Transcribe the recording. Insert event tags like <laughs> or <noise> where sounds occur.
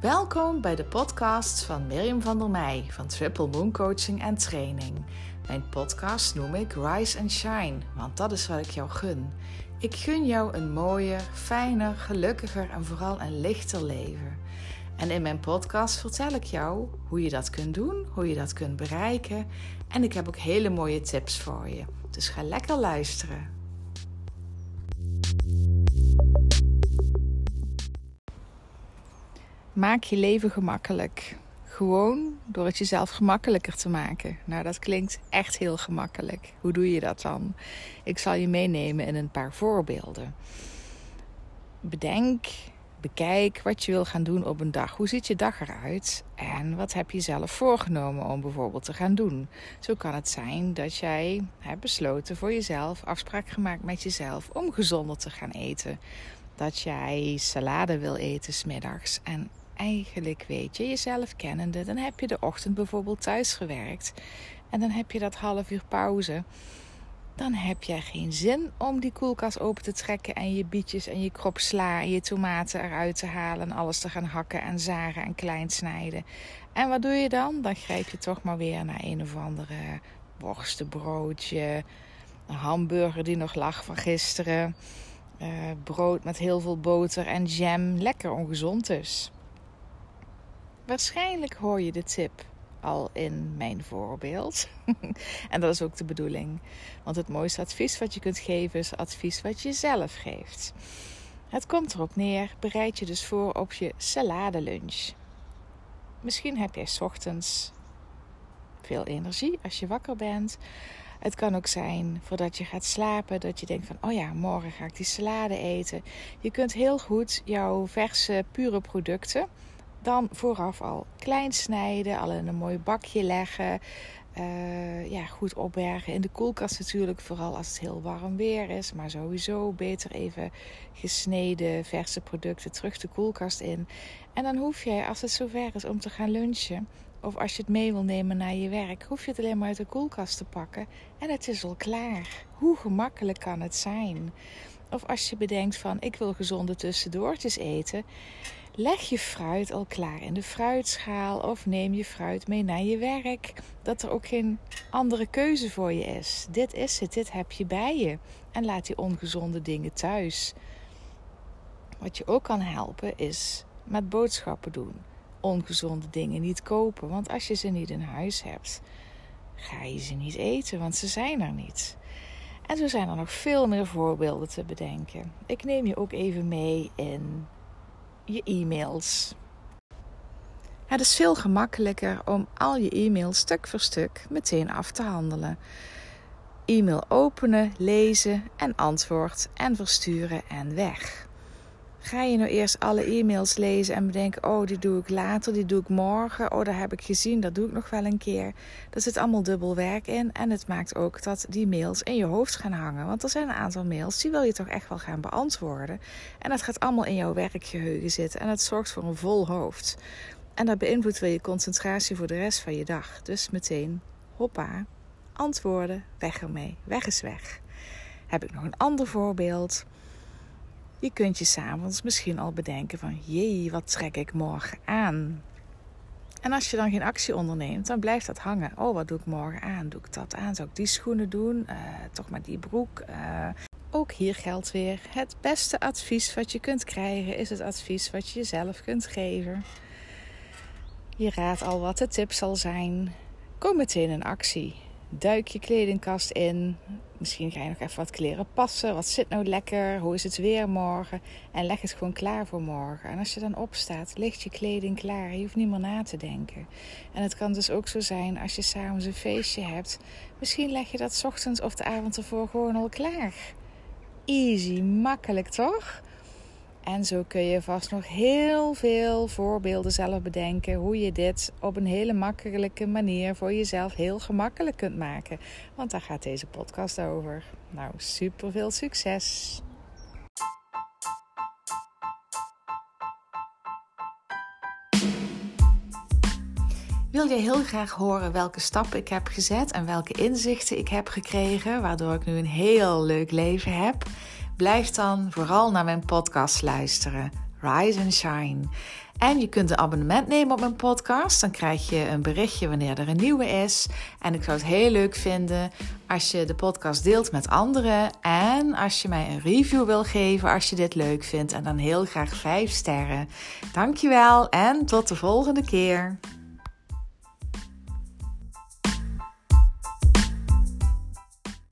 Welkom bij de podcast van Mirjam van der Meij van Triple Moon Coaching en Training. Mijn podcast noem ik Rise and Shine, want dat is wat ik jou gun. Ik gun jou een mooier, fijner, gelukkiger en vooral een lichter leven. En in mijn podcast vertel ik jou hoe je dat kunt doen, hoe je dat kunt bereiken. En ik heb ook hele mooie tips voor je. Dus ga lekker luisteren. Maak je leven gemakkelijk. Gewoon door het jezelf gemakkelijker te maken. Nou, dat klinkt echt heel gemakkelijk. Hoe doe je dat dan? Ik zal je meenemen in een paar voorbeelden. Bedenk, bekijk wat je wil gaan doen op een dag. Hoe ziet je dag eruit? En wat heb je zelf voorgenomen om bijvoorbeeld te gaan doen? Zo kan het zijn dat jij hebt besloten voor jezelf, afspraak gemaakt met jezelf om gezonder te gaan eten. Dat jij salade wil eten smiddags en eigenlijk weet je, jezelf kennende, dan heb je de ochtend bijvoorbeeld thuis gewerkt en dan heb je dat half uur pauze. Dan heb je geen zin om die koelkast open te trekken en je bietjes en je krop sla en je tomaten eruit te halen en alles te gaan hakken en zagen en klein snijden. En wat doe je dan? Dan grijp je toch maar weer naar een of andere worstenbroodje, een hamburger die nog lag van gisteren. Uh, brood met heel veel boter en jam. Lekker ongezond dus. Waarschijnlijk hoor je de tip al in mijn voorbeeld. <laughs> en dat is ook de bedoeling. Want het mooiste advies wat je kunt geven is advies wat je zelf geeft. Het komt erop neer, bereid je dus voor op je saladelunch. Misschien heb jij ochtends veel energie als je wakker bent. Het kan ook zijn voordat je gaat slapen dat je denkt van oh ja, morgen ga ik die salade eten. Je kunt heel goed jouw verse pure producten dan vooraf al klein snijden, al in een mooi bakje leggen. Uh, ja, goed opbergen in de koelkast natuurlijk, vooral als het heel warm weer is. Maar sowieso beter even gesneden verse producten terug de koelkast in. En dan hoef je, als het zover is om te gaan lunchen, of als je het mee wil nemen naar je werk, hoef je het alleen maar uit de koelkast te pakken en het is al klaar. Hoe gemakkelijk kan het zijn? Of als je bedenkt van ik wil gezonde tussendoortjes eten. Leg je fruit al klaar in de fruitschaal of neem je fruit mee naar je werk. Dat er ook geen andere keuze voor je is. Dit is het, dit heb je bij je. En laat die ongezonde dingen thuis. Wat je ook kan helpen is met boodschappen doen. Ongezonde dingen niet kopen, want als je ze niet in huis hebt, ga je ze niet eten, want ze zijn er niet. En zo zijn er nog veel meer voorbeelden te bedenken. Ik neem je ook even mee in je e-mails. Het is veel gemakkelijker om al je e-mails stuk voor stuk meteen af te handelen. E-mail openen, lezen en antwoord en versturen en weg. Ga je nou eerst alle e-mails lezen en bedenken: oh, die doe ik later, die doe ik morgen, oh, dat heb ik gezien, dat doe ik nog wel een keer. Er zit allemaal dubbel werk in en het maakt ook dat die mails in je hoofd gaan hangen. Want er zijn een aantal mails die wil je toch echt wel gaan beantwoorden. En dat gaat allemaal in jouw werkgeheugen zitten en het zorgt voor een vol hoofd. En dat beïnvloedt weer je concentratie voor de rest van je dag. Dus meteen, hoppa, antwoorden, weg ermee, weg is weg. Heb ik nog een ander voorbeeld? Je kunt je s'avonds misschien al bedenken van jee, wat trek ik morgen aan? En als je dan geen actie onderneemt, dan blijft dat hangen. Oh, wat doe ik morgen aan? Doe ik dat aan? Zou ik die schoenen doen? Uh, toch maar die broek? Uh, ook hier geldt weer: het beste advies wat je kunt krijgen is het advies wat je jezelf kunt geven. Je raadt al wat de tip zal zijn. Kom meteen in actie. Duik je kledingkast in. Misschien ga je nog even wat kleren passen. Wat zit nou lekker? Hoe is het weer morgen? En leg het gewoon klaar voor morgen. En als je dan opstaat, ligt je kleding klaar. Je hoeft niet meer na te denken. En het kan dus ook zo zijn als je s'avonds een feestje hebt. Misschien leg je dat ochtends of de avond ervoor gewoon al klaar. Easy, makkelijk toch? En zo kun je vast nog heel veel voorbeelden zelf bedenken hoe je dit op een hele makkelijke manier voor jezelf heel gemakkelijk kunt maken. Want daar gaat deze podcast over. Nou, super veel succes! Wil je heel graag horen welke stappen ik heb gezet en welke inzichten ik heb gekregen, waardoor ik nu een heel leuk leven heb? Blijf dan vooral naar mijn podcast luisteren. Rise and Shine. En je kunt een abonnement nemen op mijn podcast. Dan krijg je een berichtje wanneer er een nieuwe is. En ik zou het heel leuk vinden als je de podcast deelt met anderen. En als je mij een review wil geven als je dit leuk vindt. En dan heel graag 5 sterren. Dankjewel en tot de volgende keer.